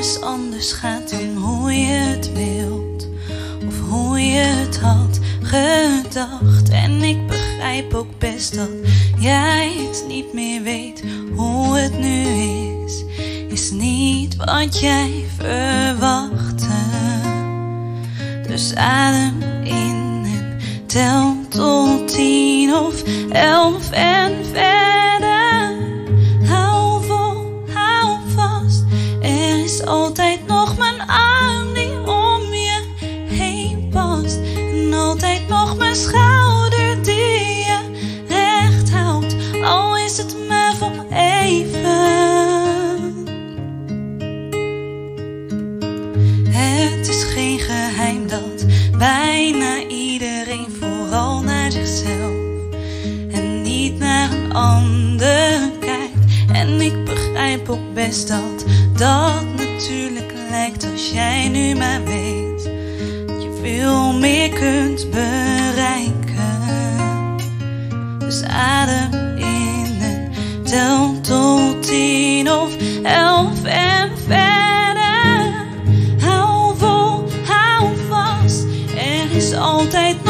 alles gaat dan hoe je het wilt. Of hoe je het had gedacht. En ik begrijp ook best dat jij het niet meer weet hoe het nu is. Is niet wat jij verwachtte. Dus adem in en tel tot tien of elf en verder. Altijd nog mijn arm die om je heen past. En altijd nog mijn schouder die je recht houdt. Al is het maar voor even. Het is geen geheim dat bijna iedereen vooral naar zichzelf en niet naar een ander kijkt. En ik begrijp ook best dat dat lijkt als jij nu maar weet dat je veel meer kunt bereiken. Dus adem in en tel tot tien of elf en verder. Hou vol, hou vast. Er is altijd nog